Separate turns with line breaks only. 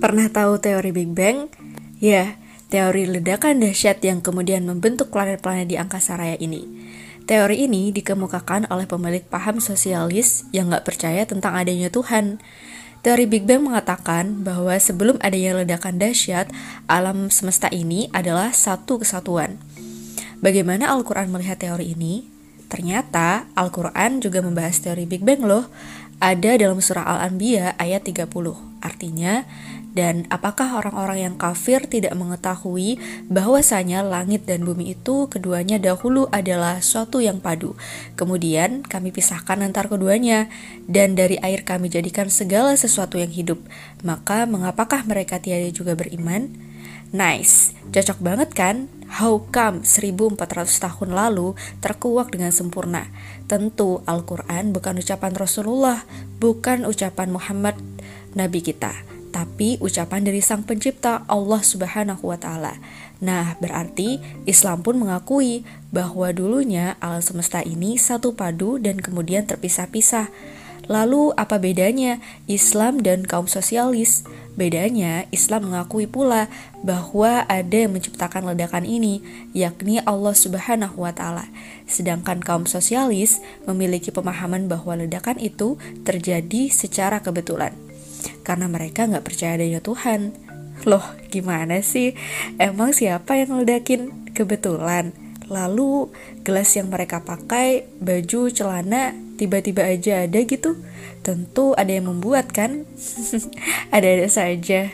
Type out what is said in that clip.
Pernah tahu teori Big Bang? Ya, teori ledakan dahsyat yang kemudian membentuk planet-planet di angkasa raya ini. Teori ini dikemukakan oleh pemilik paham sosialis yang nggak percaya tentang adanya Tuhan. Teori Big Bang mengatakan bahwa sebelum adanya ledakan dahsyat, alam semesta ini adalah satu kesatuan. Bagaimana Al-Quran melihat teori ini? Ternyata Al-Quran juga membahas teori Big Bang loh. Ada dalam surah Al-Anbiya ayat 30. Artinya, dan apakah orang-orang yang kafir tidak mengetahui bahwasanya langit dan bumi itu keduanya dahulu adalah suatu yang padu. Kemudian kami pisahkan antar keduanya dan dari air kami jadikan segala sesuatu yang hidup. Maka mengapakah mereka tiada juga beriman? Nice, cocok banget kan? How come 1400 tahun lalu terkuak dengan sempurna? Tentu Al-Quran bukan ucapan Rasulullah, bukan ucapan Muhammad, Nabi kita tapi ucapan dari Sang Pencipta Allah Subhanahu wa taala. Nah, berarti Islam pun mengakui bahwa dulunya alam semesta ini satu padu dan kemudian terpisah-pisah. Lalu apa bedanya Islam dan kaum sosialis? Bedanya Islam mengakui pula bahwa ada yang menciptakan ledakan ini, yakni Allah Subhanahu wa taala. Sedangkan kaum sosialis memiliki pemahaman bahwa ledakan itu terjadi secara kebetulan karena mereka nggak percaya adanya Tuhan. Loh, gimana sih? Emang siapa yang ngeledakin? Kebetulan. Lalu gelas yang mereka pakai, baju, celana, tiba-tiba aja ada gitu. Tentu ada yang membuat kan? Ada-ada saja.